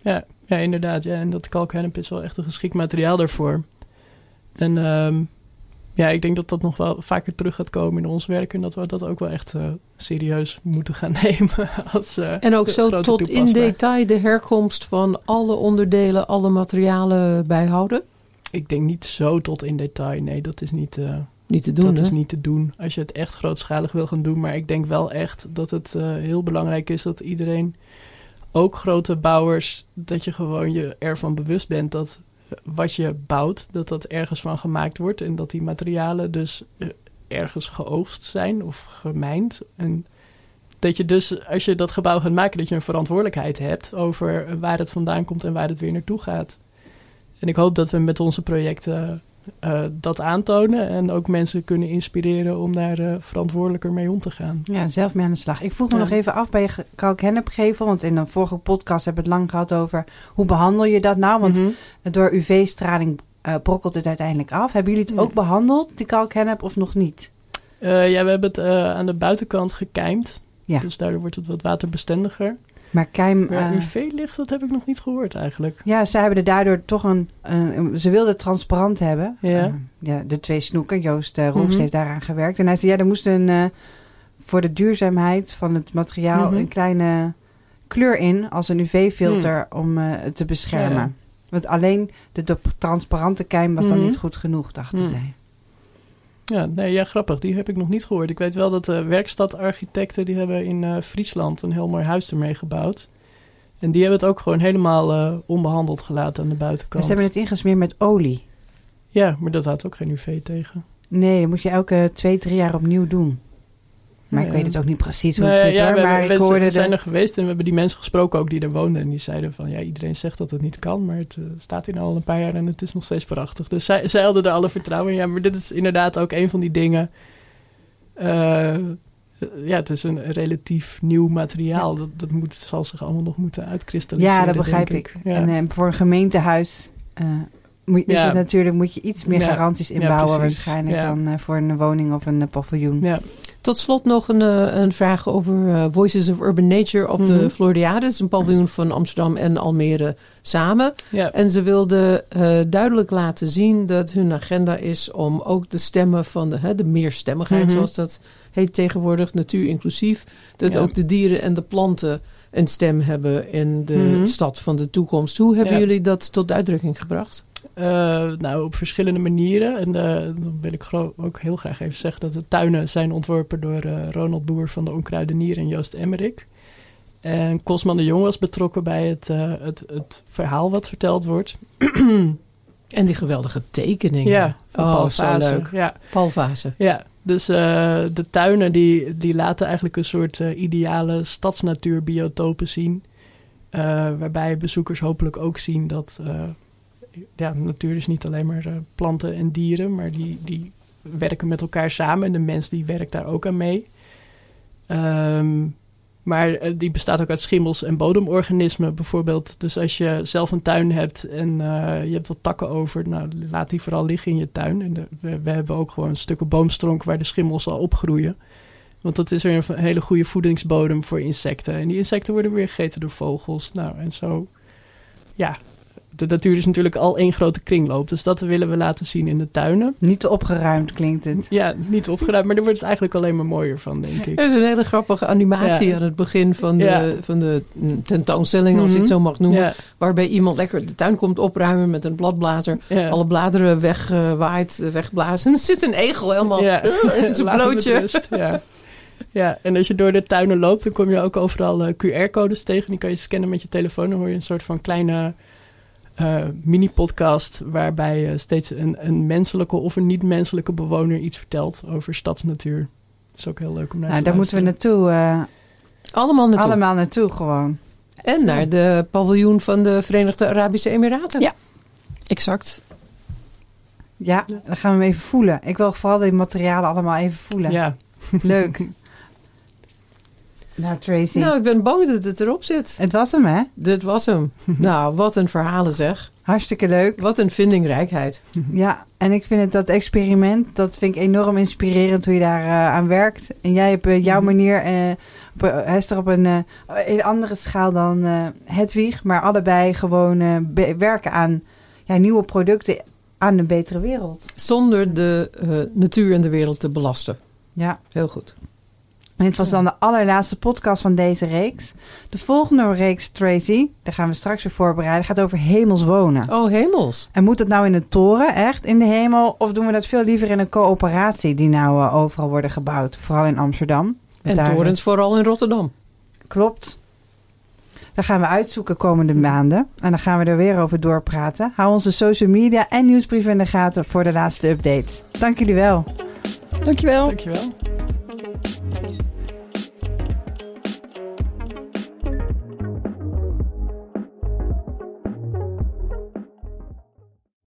Ja, ja, inderdaad. Ja. En dat kalkhennep is wel echt een geschikt materiaal daarvoor. En ehm, ja, ik denk dat dat nog wel vaker terug gaat komen in ons werk. En dat we dat ook wel echt eh, serieus moeten gaan nemen. Als, eh, En ook zo tot in detail de herkomst van alle onderdelen, alle materialen bijhouden? Ik denk niet zo tot in detail. Nee, dat is niet, eh, Niet te doen, dat hè? is niet te doen. Als je het echt grootschalig wil gaan doen. Maar ik denk wel echt dat het heel belangrijk is dat iedereen, ook grote bouwers, dat je gewoon je ervan bewust bent dat wat je bouwt, dat dat ergens van gemaakt wordt. En dat die materialen dus eh, ergens geoogst zijn of gemijnd. En dat je dus, als je dat gebouw gaat maken, dat je een verantwoordelijkheid hebt over waar het vandaan komt en waar het weer naartoe gaat. En ik hoop dat we met onze projecten eh, dat aantonen en ook mensen kunnen inspireren om daar eh, verantwoordelijker mee om te gaan. Ja, zelf mee aan de slag. Ik vroeg me Ja. nog even af bij je ge- kalkhennepgevel. Want in de vorige podcast hebben we het lang gehad over hoe behandel je dat nou? Want Mhm. door UV-straling eh, brokkelt het uiteindelijk af. Hebben jullie het Ja. ook behandeld, die kalkhennep, of nog niet? Ja, we hebben het aan de buitenkant gekijmd. Ja. Dus daardoor wordt het wat waterbestendiger. Maar keim... Eh, UV-licht, dat heb ik nog niet gehoord eigenlijk. Ja, ze hebben er daardoor toch een... ze wilden het transparant hebben. Ja. Eh, ja, de twee snoeken. Joost uh, Roefs Mhm. heeft daaraan gewerkt. En hij zei, ja, er moest een... eh, voor de duurzaamheid van het materiaal... Mhm. een kleine kleur in als een UV-filter om eh, het te beschermen. Ja. Want alleen de, de transparante keim was dan Mhm. niet goed genoeg, dachten Mhm. zij. Ja, nee, ja, grappig. Die heb ik nog niet gehoord. Ik weet wel dat de werkstadarchitecten... die hebben in eh, Friesland een heel mooi huis ermee gebouwd. En die hebben het ook gewoon helemaal eh, onbehandeld gelaten aan de En buitenkant. ze hebben het ingesmeerd met olie. Ja, maar dat houdt ook geen UV tegen. Nee, dat moet je elke twee, drie jaar opnieuw doen. Maar ik weet het ook niet precies hoe Nee, het zit ja, hoor. we, Maar ik we zijn er geweest en we hebben die mensen gesproken ook die er woonden. En die zeiden van, ja, iedereen zegt dat het niet kan, maar het eh, staat hier nou al een paar jaar en het is nog steeds prachtig. Dus zij, zij hadden er alle vertrouwen in. Ja, maar dit is inderdaad ook een van die dingen. Eh, ja, het is een relatief nieuw materiaal. Dat, dat moet, zal zich allemaal nog moeten uitkristalliseren. Ja, dat begrijp ik. En eh, voor een gemeentehuis eh, moet, is Ja. het natuurlijk, moet je iets meer Ja. garanties inbouwen waarschijnlijk Ja. dan eh, voor een woning of een eh, paviljoen. ja. Tot slot nog een, eh, een vraag over eh, Voices of Urban Nature op Mhm. de Floriade. een paviljoen van Amsterdam en Almere samen. ja. En ze wilden eh, duidelijk laten zien dat hun agenda is om ook de stemmen van de, hè, de meerstemmigheid, Mhm. zoals dat heet tegenwoordig, natuur inclusief. Dat Ja. ook de dieren en de planten een stem hebben in de Mhm. stad van de toekomst. Hoe hebben Ja. jullie dat tot uitdrukking gebracht? Eh, nou, op verschillende manieren. En eh, dan wil ik ook heel graag even zeggen dat de tuinen zijn ontworpen door eh, Ronald Boer van de Onkruidenier en Joost Emmerik. En Cosman de Jong was betrokken bij het, het, het verhaal wat verteld wordt. En die geweldige tekeningen. Ja, van oh, Paul zo Vaassen. leuk. Ja, Paul ja. dus de tuinen die, die laten eigenlijk een soort ideale stadsnatuurbiotopen zien. Waarbij bezoekers hopelijk ook zien dat ja, natuur is niet alleen maar eh, planten en dieren, maar die, die werken met elkaar samen en de mens die werkt daar ook aan mee. Ehm, maar eh, die bestaat ook uit schimmels en bodemorganismen bijvoorbeeld. Dus als je zelf een tuin hebt en eh, je hebt wat takken over, nou, laat die vooral liggen in je tuin. En we, hebben ook gewoon stukken boomstronk waar de schimmels al opgroeien. Want dat is weer een hele goede voedingsbodem voor insecten. En die insecten worden weer gegeten door vogels. Nou, en zo. Ja, de natuur is natuurlijk al één grote kringloop. Dus dat willen we laten zien in de tuinen. Niet te opgeruimd klinkt het. Ja, niet opgeruimd, maar daar wordt het eigenlijk alleen maar mooier van, denk ik. Er is een hele grappige animatie Ja. aan het begin van de, Ja. van de mm, tentoonstelling, als ik het Mhm. zo mag noemen. Ja, Waarbij iemand lekker de tuin komt opruimen met een bladblazer. ja. Alle bladeren wegwaait, eh, wegblazen. En er zit een egel helemaal Ja. eh, in zijn blootje. Ja. ja, en als je door de tuinen loopt, dan kom je ook overal eh, QR-codes tegen. Die kan je scannen met je telefoon. Dan hoor je een soort van kleine eh, mini-podcast... waarbij eh, steeds een, een menselijke of een niet-menselijke bewoner iets vertelt over stadsnatuur. Dat is ook heel leuk om naar Nou, te daar moeten we luisteren. naartoe. eh, Allemaal naartoe. allemaal naartoe gewoon. En naar de paviljoen van de Verenigde Arabische Emiraten. Ja. Exact. Ja, dan gaan we hem even voelen. Ik wil vooral die materialen allemaal even voelen. Ja, Leuk. nou, Tracy. Nou, ik ben bang dat het erop zit. Het was hem, hè? Dit was hem. nou, wat een verhalen zeg. Hartstikke leuk. Wat een vindingrijkheid. Ja, en ik vind het dat experiment, dat vind ik enorm inspirerend hoe je daar eh, aan werkt. En jij hebt eh, jouw Mhm. manier, eh, op, Hester op een, een andere schaal dan Hedwig. Maar allebei gewoon werken aan ja, nieuwe producten aan een betere wereld. Zonder de natuur en de wereld te belasten. Ja, Heel goed. En dit was dan de allerlaatste podcast van deze reeks. De volgende reeks, Tracy, daar gaan we straks weer voorbereiden, gaat over hemels wonen. Oh, hemels. En moet het nou in een toren, echt in de hemel? Of doen we dat veel liever in een coöperatie die nou eh, overal worden gebouwd? Vooral in Amsterdam. En Daar- torens vooral in Rotterdam. Klopt. Dat gaan we uitzoeken komende maanden. En dan gaan we er weer over doorpraten. Hou onze social media en nieuwsbrief in de gaten voor de laatste update. Dank jullie wel. Dankjewel. dankjewel.